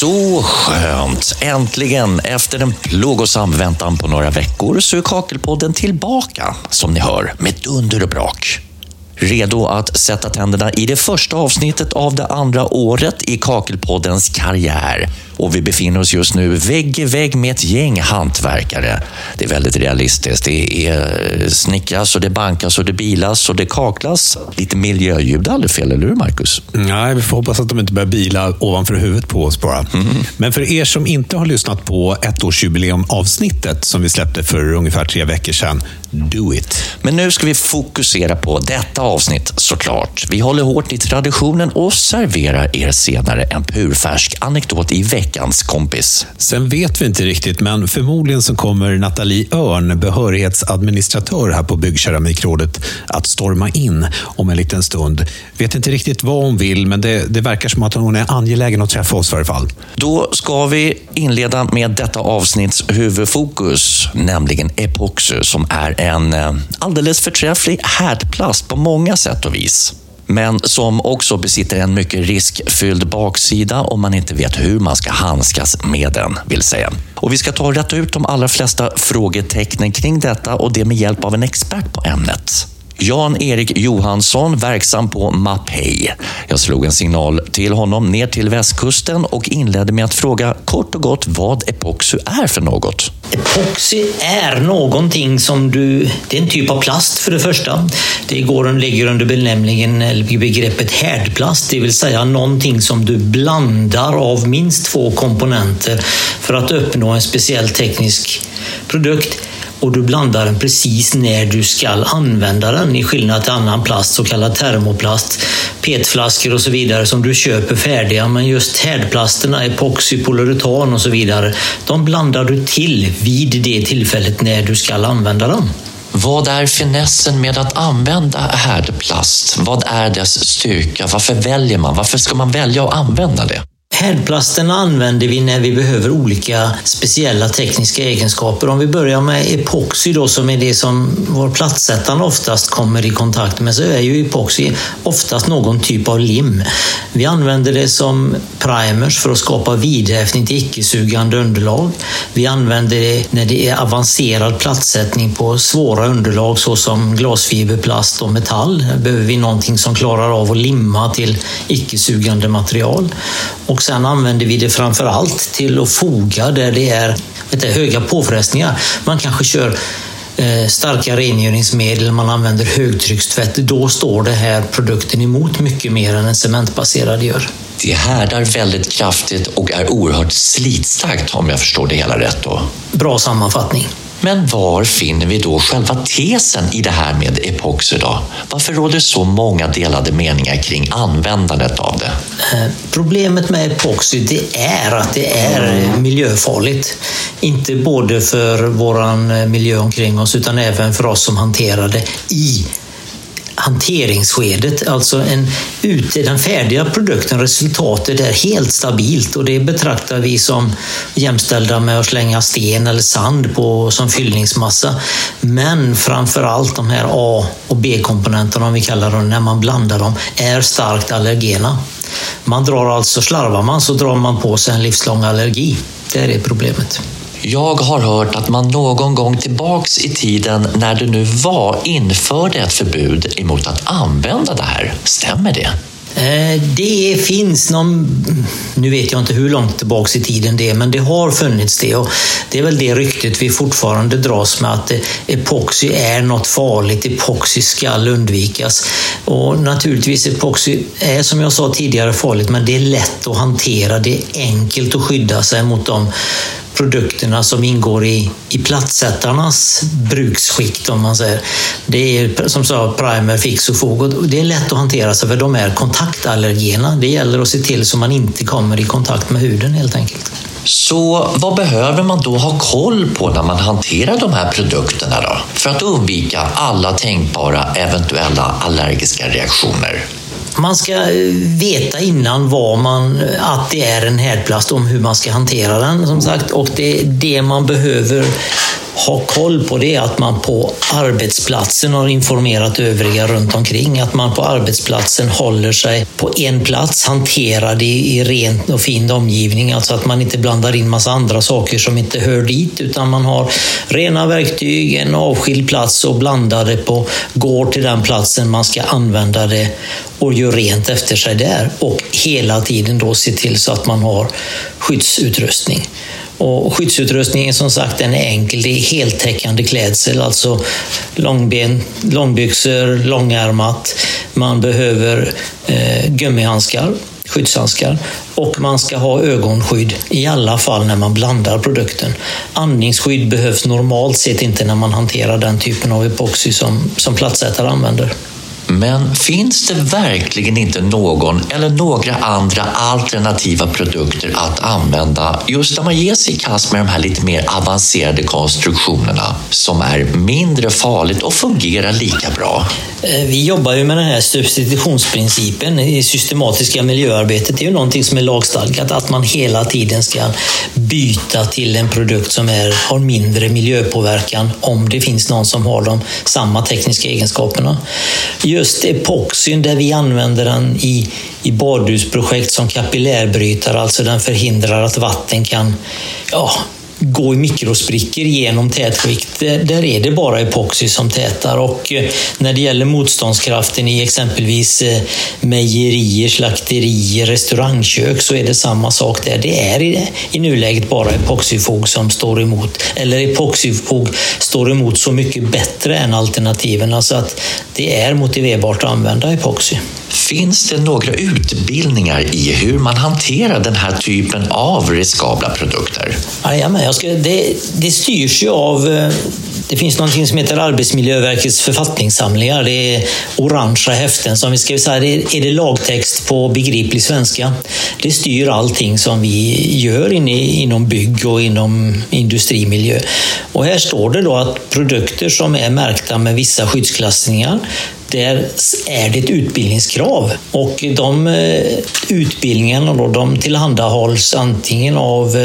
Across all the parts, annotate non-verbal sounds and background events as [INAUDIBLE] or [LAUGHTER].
Så skönt! Äntligen, efter en plågosam väntan på några veckor, så är Kakelpodden tillbaka, som ni hör, med dunder och brak. Redo att sätta tänderna i det första avsnittet av det andra året i Kakelpoddens karriär. Och vi befinner oss just nu vägg i vägg med ett gäng hantverkare. Det är väldigt realistiskt. Det är eh, snickras och det bankas och det bilas och det kaklas. Lite miljöljud, aldrig fel, eller hur Marcus? Nej, vi får hoppas att de inte börjar bila ovanför huvudet på oss bara. Mm. Men för er som inte har lyssnat på ettårsjubileum-avsnittet som vi släppte för ungefär tre veckor sedan, do it! Men nu ska vi fokusera på detta avsnitt såklart. Vi håller hårt i traditionen och serverar er senare en purfärsk anekdot i veckans kompis. Sen vet vi inte riktigt, men förmodligen så kommer Nathalie Örn, behörighetsadministratör här på Byggkeramikrådet, att storma in om en liten stund. Vet inte riktigt vad hon vill, men det, det verkar som att hon är angelägen att träffa oss i alla fall. Då ska vi inleda med detta avsnitts huvudfokus, nämligen epoxy, som är en eh, alldeles förträfflig härdplast på många sätt och vis men som också besitter en mycket riskfylld baksida om man inte vet hur man ska handskas med den, vill säga. Och vi ska ta och rätta ut de allra flesta frågetecknen kring detta och det med hjälp av en expert på ämnet. Jan-Erik Johansson, verksam på Mapei. Jag slog en signal till honom ner till västkusten och inledde med att fråga kort och gott vad epoxy är för något. Epoxy är någonting som du... Det är en typ av plast för det första. Det går, ligger under benämningen eller begreppet härdplast, det vill säga någonting som du blandar av minst två komponenter för att uppnå en speciell teknisk produkt och du blandar den precis när du ska använda den i skillnad till annan plast, så kallad termoplast, petflaskor och så vidare som du köper färdiga. Men just härdplasterna, epoxy, polyuretan och så vidare, de blandar du till vid det tillfället när du ska använda dem. Vad är finessen med att använda härdplast? Vad är dess styrka? Varför väljer man? Varför ska man välja att använda det? Härdplasten använder vi när vi behöver olika speciella tekniska egenskaper. Om vi börjar med epoxy då, som är det som vår plattsättare oftast kommer i kontakt med, så är ju epoxy oftast någon typ av lim. Vi använder det som primers för att skapa vidhäftning till icke-sugande underlag. Vi använder det när det är avancerad plattsättning på svåra underlag såsom glasfiberplast och metall. Behöver vi någonting som klarar av att limma till icke-sugande material. Och sen använder vi det framför allt till att foga där det är vet du, höga påfrestningar. Man kanske kör eh, starka rengöringsmedel, man använder högtryckstvätt. Då står det här produkten emot mycket mer än en cementbaserad gör. Det härdar väldigt kraftigt och är oerhört slitstarkt om jag förstår det hela rätt. Då. Bra sammanfattning. Men var finner vi då själva tesen i det här med epoxy då? Varför råder så många delade meningar kring användandet av det? Eh, problemet med epoxy det är att det är miljöfarligt. Inte både för vår eh, miljö omkring oss utan även för oss som hanterar det i hanteringsskedet, alltså en, ute, den färdiga produkten, resultatet är helt stabilt och det betraktar vi som jämställda med att slänga sten eller sand på som fyllningsmassa. Men framför allt de här A och B-komponenterna, om vi kallar dem, när man blandar dem, är starkt allergena. Man drar alltså, slarvar man så drar man på sig en livslång allergi. Det är det problemet. Jag har hört att man någon gång tillbaks i tiden när det nu var införde ett förbud emot att använda det här. Stämmer det? Eh, det finns någon, nu vet jag inte hur långt tillbaks i tiden det är, men det har funnits det. Och det är väl det ryktet vi fortfarande dras med, att eh, epoxy är något farligt, epoxy ska undvikas. Och naturligtvis, epoxy är som jag sa tidigare farligt, men det är lätt att hantera, det är enkelt att skydda sig mot de produkterna som ingår i, i plattsättarnas bruksskikt om man säger. Det är som sa primer, fix och fog och det är lätt att hantera sig för de är kontaktallergena. Det gäller att se till så man inte kommer i kontakt med huden helt enkelt. Så vad behöver man då ha koll på när man hanterar de här produkterna då? För att undvika alla tänkbara eventuella allergiska reaktioner? Man ska eh, veta innan vad man, eh, att det är en härdplast, om hur man ska hantera den som sagt. Och det är det man behöver ha koll på det att man på arbetsplatsen har informerat övriga runt omkring. Att man på arbetsplatsen håller sig på en plats, hanterar det i ren och fin omgivning. Alltså att man inte blandar in massa andra saker som inte hör dit utan man har rena verktyg, en avskild plats och blandar det på, går till den platsen man ska använda det och gör rent efter sig där. Och hela tiden då se till så att man har skyddsutrustning. Och skyddsutrustningen som sagt den är enkel. Det är heltäckande klädsel, alltså långben, långbyxor, långärmat. Man behöver eh, gummihandskar, skyddshandskar och man ska ha ögonskydd i alla fall när man blandar produkten. Andningsskydd behövs normalt sett inte när man hanterar den typen av epoxy som, som plattsättare använder. Men finns det verkligen inte någon eller några andra alternativa produkter att använda just när man ger sig i kast med de här lite mer avancerade konstruktionerna som är mindre farligt och fungerar lika bra? Eh, vi jobbar ju med den här substitutionsprincipen i systematiska miljöarbetet. Det är ju någonting som är lagstadgat, att man hela tiden ska byta till en produkt som är, har mindre miljöpåverkan om det finns någon som har de samma tekniska egenskaperna just epoxyn där vi använder den i, i badhusprojekt som kapillärbrytare, alltså den förhindrar att vatten kan ja, gå i mikrosprickor genom tätskikt. Där är det bara epoxy som tätar och eh, när det gäller motståndskraften i exempelvis eh, mejerier, slakterier, restaurangkök så är det samma sak där. Det är i nuläget bara epoxyfog som står emot. Eller epoxyfog står emot så mycket bättre än alternativen. Alltså att det är motiverbart att använda epoxy. Finns det några utbildningar i hur man hanterar den här typen av riskabla produkter? Jajamän, jag ska, det, det styrs ju av eh, det finns något som heter Arbetsmiljöverkets författningssamlingar. Det är orangea häften som vi ska så det är det lagtext på begriplig svenska. Det styr allting som vi gör inne, inom bygg och inom industrimiljö. Och här står det då att produkter som är märkta med vissa skyddsklassningar där är det ett utbildningskrav och de eh, utbildningarna då, de tillhandahålls antingen av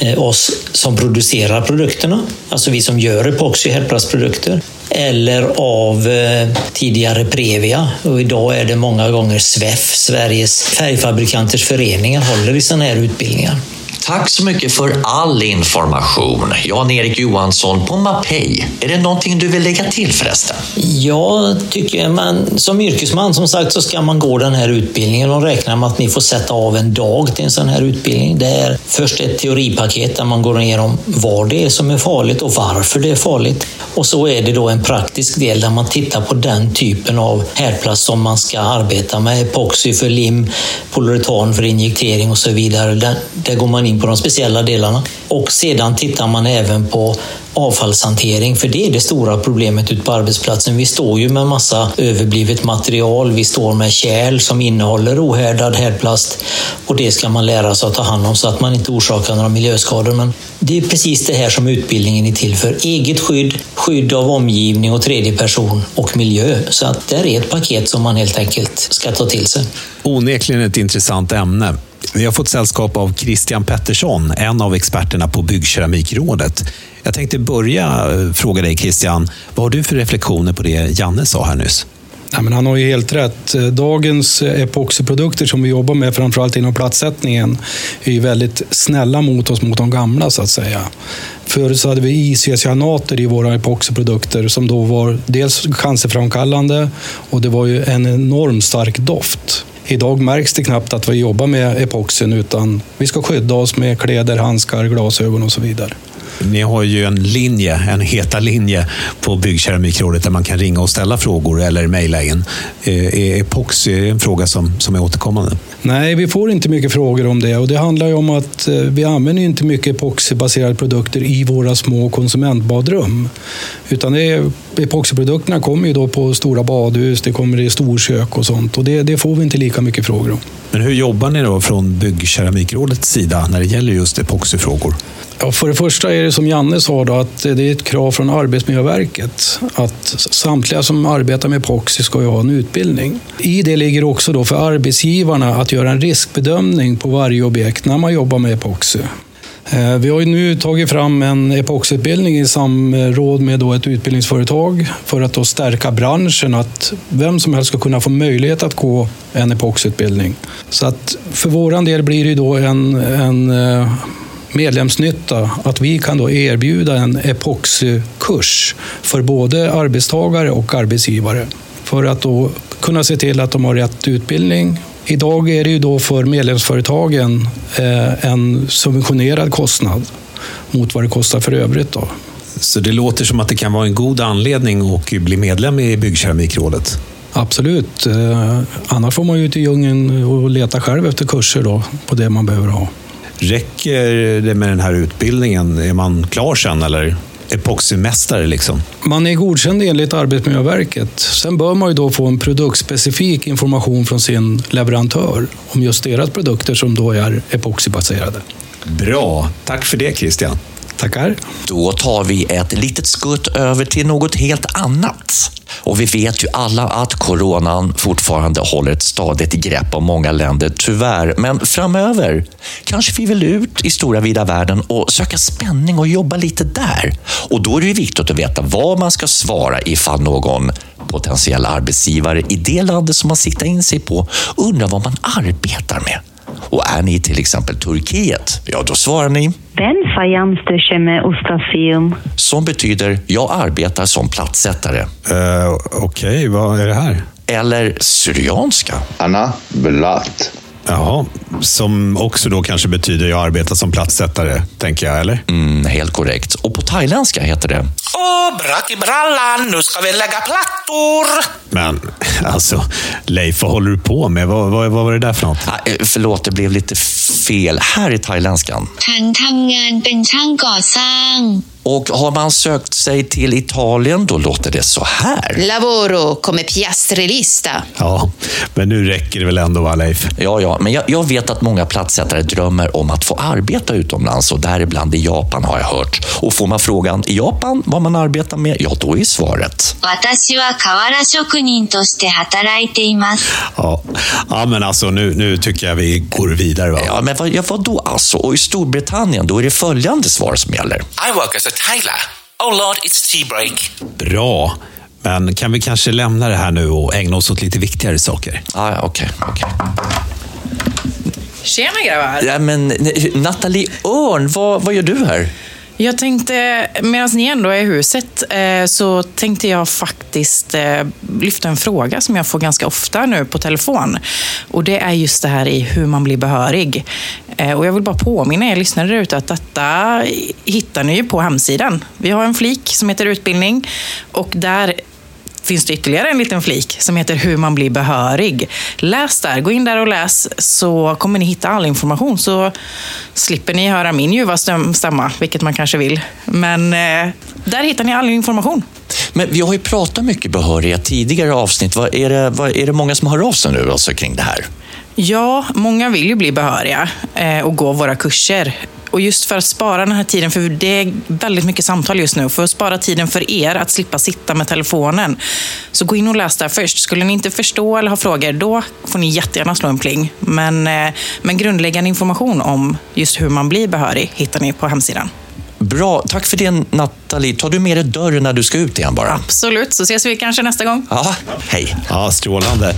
eh, oss som producerar produkterna, alltså vi som gör epoxy härdplastprodukter, eller av eh, tidigare Previa och idag är det många gånger SVEF, Sveriges färgfabrikanters föreningar, håller i sådana här utbildningar. Tack så mycket för all information. Jan-Erik Johansson på Mapei. Är det någonting du vill lägga till förresten? Jag tycker man som yrkesman som sagt så ska man gå den här utbildningen och räkna med att ni får sätta av en dag till en sån här utbildning. Det är först ett teoripaket där man går igenom vad det är som är farligt och varför det är farligt. Och så är det då en praktisk del där man tittar på den typen av härdplast som man ska arbeta med. Epoxy för lim, polyuretan för injektering och så vidare. Där, där går man in på de speciella delarna. Och sedan tittar man även på avfallshantering, för det är det stora problemet ute på arbetsplatsen. Vi står ju med massa överblivet material. Vi står med kärl som innehåller ohärdad härdplast och det ska man lära sig att ta hand om så att man inte orsakar några miljöskador. Men det är precis det här som utbildningen är till för. Eget skydd, skydd av omgivning och tredje person och miljö. Så att det är ett paket som man helt enkelt ska ta till sig. Onekligen ett intressant ämne. Vi har fått sällskap av Christian Pettersson, en av experterna på Byggkeramikrådet. Jag tänkte börja eh, fråga dig Christian, vad har du för reflektioner på det Janne sa här nyss? Ja, men han har ju helt rätt. Eh, dagens eh, epoxiprodukter som vi jobbar med, framförallt inom plattsättningen, är ju väldigt snälla mot oss, mot de gamla så att säga. Förut så hade vi isocyanater i våra epoxiprodukter som då var dels cancerframkallande och det var ju en enormt stark doft. Idag märks det knappt att vi jobbar med epoxin utan vi ska skydda oss med kläder, handskar, glasögon och så vidare. Ni har ju en linje, en heta linje på Byggkeramikrådet där man kan ringa och ställa frågor eller mejla in. Eh, är epoxy eh, en fråga som, som är återkommande? Nej, vi får inte mycket frågor om det och det handlar ju om att eh, vi använder inte mycket epoxybaserade produkter i våra små konsumentbadrum. Utan det är, epoxyprodukterna kommer ju då på stora badhus, det kommer i storkök och sånt och det, det får vi inte lika mycket frågor om. Men hur jobbar ni då från Byggkeramikrådets sida när det gäller just epoxifrågor? Ja, för det första är det som Janne sa, då, att det är ett krav från Arbetsmiljöverket att samtliga som arbetar med epoxy ska ha en utbildning. I det ligger också då för arbetsgivarna att göra en riskbedömning på varje objekt när man jobbar med epoxy. Eh, vi har ju nu tagit fram en epoxutbildning i samråd med då ett utbildningsföretag för att då stärka branschen, att vem som helst ska kunna få möjlighet att gå en epoxutbildning. Så att för vår del blir det då en, en eh, medlemsnytta att vi kan då erbjuda en epoxykurs för både arbetstagare och arbetsgivare för att då kunna se till att de har rätt utbildning. Idag är det ju då för medlemsföretagen eh, en subventionerad kostnad mot vad det kostar för övrigt. Då. Så det låter som att det kan vara en god anledning att bli medlem i Byggkeramikrådet? Absolut. Eh, annars får man ju ut i djungeln och leta själv efter kurser då, på det man behöver ha. Räcker det med den här utbildningen? Är man klar sen eller? Epoxymästare? Liksom? Man är godkänd enligt Arbetsmiljöverket. Sen bör man ju då få en produktspecifik information från sin leverantör om just deras produkter som då är epoxybaserade. Bra, tack för det Christian. Tackar. Då tar vi ett litet skutt över till något helt annat. Och vi vet ju alla att coronan fortfarande håller ett stadigt grepp om många länder, tyvärr. Men framöver kanske vi vill ut i stora vida världen och söka spänning och jobba lite där. Och då är det viktigt att veta vad man ska svara ifall någon potentiell arbetsgivare i det landet som man siktar in sig på undrar vad man arbetar med. Och är ni till exempel Turkiet, ja då svarar ni Ben fayamsdöşeme ustasıyım. Som betyder jag arbetar som plattsättare. Uh, Okej, okay. vad är det här? Eller Syrianska. Anna Belat. Jaha, som också då kanske betyder jag arbetar som platssättare, tänker jag, eller? Mm, helt korrekt. Och på thailändska heter det... Åh, brack i brallan, nu ska vi lägga plattor! Men, alltså, Leif, vad håller du på med? Vad, vad, vad var det där för något? Ah, förlåt, det blev lite fel. Här i thailändskan. Och har man sökt sig till Italien, då låter det så här. Lavoro come piastre. Ja, men nu räcker det väl ändå, va, Leif? Ja, ja, men jag, jag vet att många plattsättare drömmer om att få arbeta utomlands och däribland i Japan har jag hört. Och får man frågan i Japan vad man arbetar med, ja, då är svaret. Ja, ja men alltså nu, nu tycker jag vi går vidare. Va? Ja, men vad, ja, vad då alltså? Och i Storbritannien, då är det följande svar som gäller. I work as a tailor. Oh lord, it's tea break. Bra. Men kan vi kanske lämna det här nu och ägna oss åt lite viktigare saker? Ah, Okej, okej. Tjena grabbar! Ja, men Nathalie Örn, vad, vad gör du här? Jag tänkte, medan ni ändå är i huset, eh, så tänkte jag faktiskt eh, lyfta en fråga som jag får ganska ofta nu på telefon. Och det är just det här i hur man blir behörig. Eh, och jag vill bara påminna er lyssnare där ute att detta hittar ni ju på hemsidan. Vi har en flik som heter utbildning och där finns det ytterligare en liten flik som heter hur man blir behörig. Läs där, gå in där och läs så kommer ni hitta all information så slipper ni höra min ljuva stämma, vilket man kanske vill. Men eh, där hittar ni all information. Men vi har ju pratat mycket behörighet tidigare avsnitt. Vad är, det, vad, är det många som hör av sig nu alltså kring det här? Ja, många vill ju bli behöriga eh, och gå våra kurser. Och just för att spara den här tiden, för det är väldigt mycket samtal just nu, för att spara tiden för er att slippa sitta med telefonen. Så gå in och läs där först. Skulle ni inte förstå eller ha frågor, då får ni jättegärna slå en pling. Men, eh, men grundläggande information om just hur man blir behörig hittar ni på hemsidan. Bra, tack för det Nathalie. Tar du med dig dörren när du ska ut igen bara? Absolut, så ses vi kanske nästa gång. Ja, hej. Ja, strålande.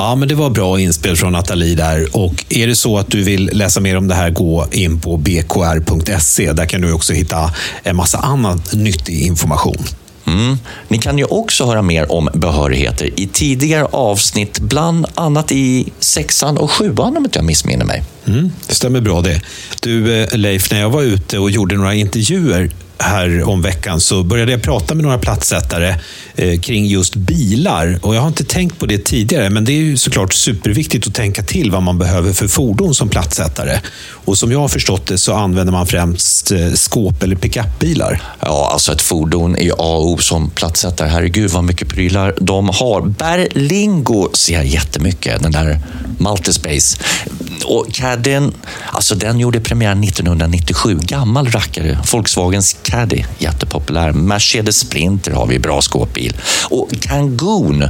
Ja, men det var bra inspel från Nathalie där. Och är det så att du vill läsa mer om det här, gå in på bkr.se. Där kan du också hitta en massa annan nyttig information. Mm. Ni kan ju också höra mer om behörigheter i tidigare avsnitt, bland annat i sexan och sjuan om inte jag missminner mig. Mm, det stämmer bra det. Du eh, Leif, när jag var ute och gjorde några intervjuer här om veckan så började jag prata med några plattsättare eh, kring just bilar. Och jag har inte tänkt på det tidigare, men det är ju såklart superviktigt att tänka till vad man behöver för fordon som plattsättare. Och som jag har förstått det så använder man främst eh, skåp eller pickupbilar. Ja, alltså ett fordon är ju A och O som plattsättare. Herregud vad mycket prylar de har. Berlingo ser jag jättemycket, den där Multispace. Och Caddien, alltså den gjorde premiär 1997. Gammal rackare. Volkswagens Caddy, jättepopulär. Mercedes Sprinter har vi, bra skåpbil. Och Kangoon,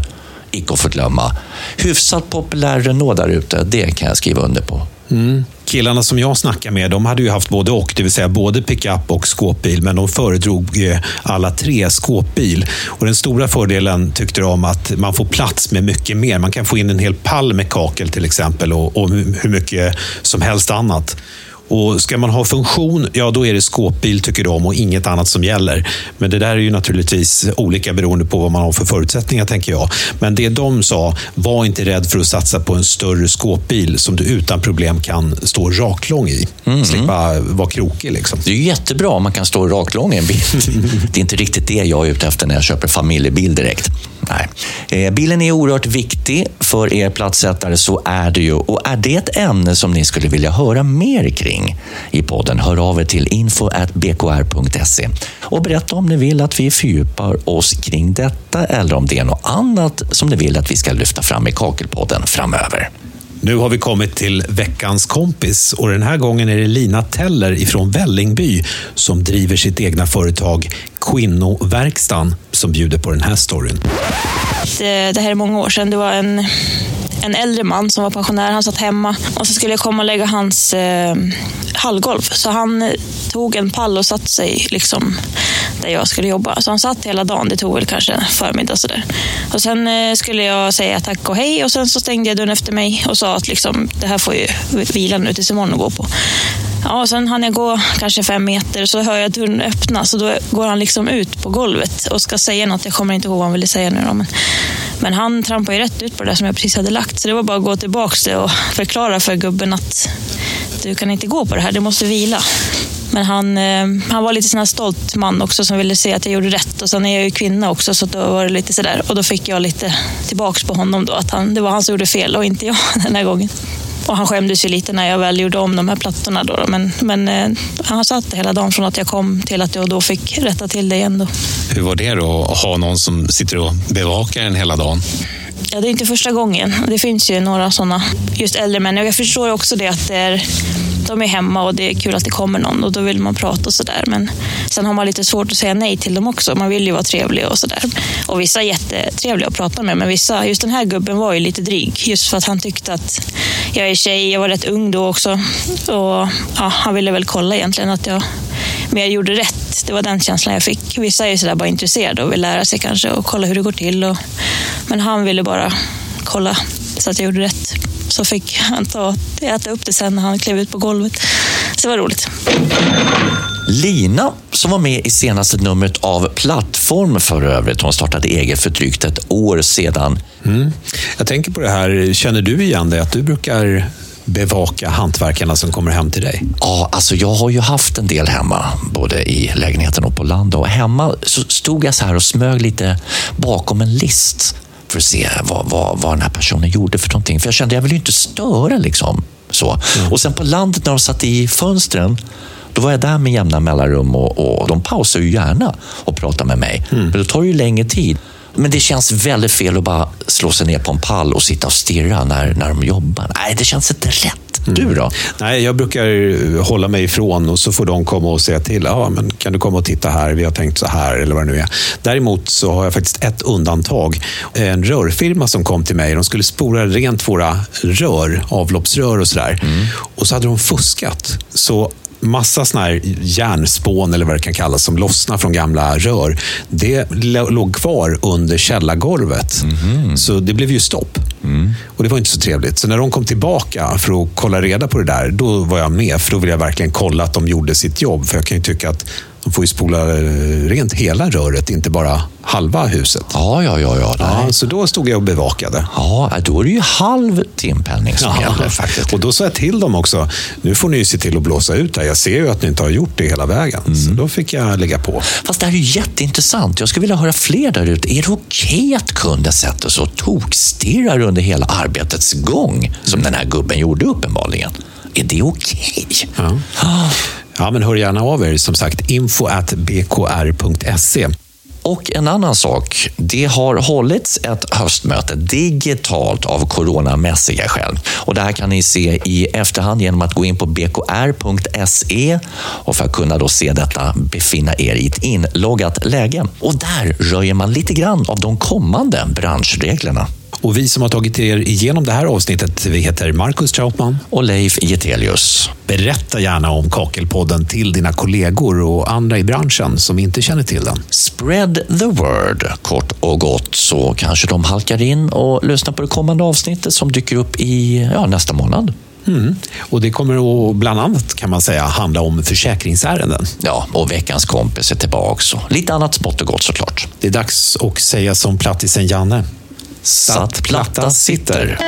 icke att förglömma. Hyfsat populär Renault där ute, det kan jag skriva under på. Mm. killarna som jag snackade med, de hade ju haft både och, det vill säga både pickup och skåpbil, men de föredrog eh, alla tre skåpbil. Och den stora fördelen tyckte de att man får plats med mycket mer. Man kan få in en hel pall med kakel till exempel och, och hur mycket som helst annat. Och Ska man ha funktion, ja då är det skåpbil tycker de och inget annat som gäller. Men det där är ju naturligtvis olika beroende på vad man har för förutsättningar, tänker jag. Men det de sa, var inte rädd för att satsa på en större skåpbil som du utan problem kan stå raklång i. Mm. Slippa vara krokig. Liksom. Det är jättebra om man kan stå raklång i en bil. [LAUGHS] det är inte riktigt det jag är ute efter när jag köper familjebil direkt. Nej. Eh, bilen är oerhört viktig för er platssättare, så är det ju. Och är det ett ämne som ni skulle vilja höra mer kring i podden, hör av er till info.bkr.se och berätta om ni vill att vi fördjupar oss kring detta eller om det är något annat som ni vill att vi ska lyfta fram i Kakelpodden framöver. Nu har vi kommit till veckans kompis och den här gången är det Lina Teller ifrån Vällingby som driver sitt egna företag Kvinnoverkstan som bjuder på den här storyn. Det, här är många år sedan. Det var en, en äldre man som var pensionär. Han satt hemma och så skulle jag komma och lägga hans eh, hallgolv. Så han tog en pall och satte sig liksom där jag skulle jobba. Så han satt hela dagen. Det tog väl kanske en förmiddag sådär. Och sen eh, skulle jag säga tack och hej och sen så stängde jag dörren efter mig och sa att liksom, det här får ju vila nu tills imorgon och gå på. Ja, och sen hann jag gå kanske fem meter så hör jag dörren öppnas och då går han liksom ut på golvet och ska säga något. Jag kommer inte ihåg vad han ville säga nu då, men, men han trampade ju rätt ut på det där som jag precis hade lagt. Så det var bara att gå tillbaka och förklara för gubben att du kan inte gå på det här, du måste vila. Men han, eh, han var lite sån här stolt man också som ville se att jag gjorde rätt. Och sen är jag ju kvinna också så då var det lite sådär. Och då fick jag lite tillbaks på honom då att han, det var han som gjorde fel och inte jag [LAUGHS] den här gången. Och han skämdes ju lite när jag väl gjorde om de här plattorna. Då, men, men eh, han satt hela dagen från att jag kom till att jag då fick rätta till det igen. Då. Hur var det då att ha någon som sitter och bevakar en hela dagen? Ja, det är inte första gången. Det finns ju några sådana, just äldre män. Jag förstår också det att det är de är hemma och det är kul att det kommer någon och då vill man prata och sådär. Men sen har man lite svårt att säga nej till dem också. Man vill ju vara trevlig och sådär. Och vissa är jättetrevliga att prata med, men vissa, just den här gubben var ju lite dryg. Just för att han tyckte att jag är tjej, jag var rätt ung då också. Och ja, han ville väl kolla egentligen att jag mer gjorde rätt. Det var den känslan jag fick. Vissa är ju sådär bara intresserade och vill lära sig kanske och kolla hur det går till. Och, men han ville bara kolla så att jag gjorde rätt så fick han ta, äta upp det sen när han klev ut på golvet. Så det var roligt. Lina, som var med i senaste numret av Plattform för övrigt. Hon startade eget för drygt ett år sedan. Mm. Jag tänker på det här, känner du igen det? Att du brukar bevaka hantverkarna som kommer hem till dig? Ja, alltså jag har ju haft en del hemma, både i lägenheten och på landet. Och hemma så stod jag så här och smög lite bakom en list för att se vad, vad, vad den här personen gjorde för någonting. För jag kände, jag vill ju inte störa liksom. Så. Mm. Och sen på landet när de satt i fönstren, då var jag där med jämna mellanrum och, och de pausar ju gärna och pratar med mig. Mm. Men då tar det ju längre tid. Men det känns väldigt fel att bara slå sig ner på en pall och sitta och stirra när, när de jobbar. Nej, det känns inte rätt. Du då? Nej, jag brukar hålla mig ifrån och så får de komma och säga till. Ja, men kan du komma och titta här? Vi har tänkt så här eller vad det nu är. Däremot så har jag faktiskt ett undantag. En rörfirma som kom till mig. De skulle spola rent våra rör, avloppsrör och sådär. Mm. Och så hade de fuskat. Så massa såna här järnspån eller vad det kan kallas som lossnar från gamla rör. Det låg kvar under källargolvet. Mm. Så det blev ju stopp. Mm. Och Det var inte så trevligt. Så när de kom tillbaka för att kolla reda på det där, då var jag med. För då ville jag verkligen kolla att de gjorde sitt jobb. För jag kan ju tycka att de får ju spola rent hela röret, inte bara halva huset. Ja, ja, ja. ja, ja så då stod jag och bevakade. Ja, då är det ju halv timpenning som ja, gäller [LAUGHS] faktiskt. Och då sa jag till dem också, nu får ni se till att blåsa ut det Jag ser ju att ni inte har gjort det hela vägen. Mm. Så då fick jag lägga på. Fast det här är ju jätteintressant. Jag skulle vilja höra fler där ute. Är det okej okay att kunden sätter sig och tokstirrar under hela arbetets gång, som den här gubben gjorde uppenbarligen? Är det okej? Okay? Ja. Ja, men hör gärna av er. Som sagt, info bkr.se. Och en annan sak, det har hållits ett höstmöte digitalt av coronamässiga skäl. Och det här kan ni se i efterhand genom att gå in på bkr.se och för att kunna då se detta befinna er i ett inloggat läge. Och där röjer man lite grann av de kommande branschreglerna. Och vi som har tagit er igenom det här avsnittet, vi heter Marcus Trautman och Leif Getelius. Berätta gärna om Kakelpodden till dina kollegor och andra i branschen som inte känner till den. Spread the word, kort och gott, så kanske de halkar in och lyssnar på det kommande avsnittet som dyker upp i ja, nästa månad. Mm. Och Det kommer att bland annat kan man säga handla om försäkringsärenden. Ja, och veckans kompis är tillbaks och lite annat smått och gott såklart. Det är dags att säga som plattisen Janne. Satt platta sitter.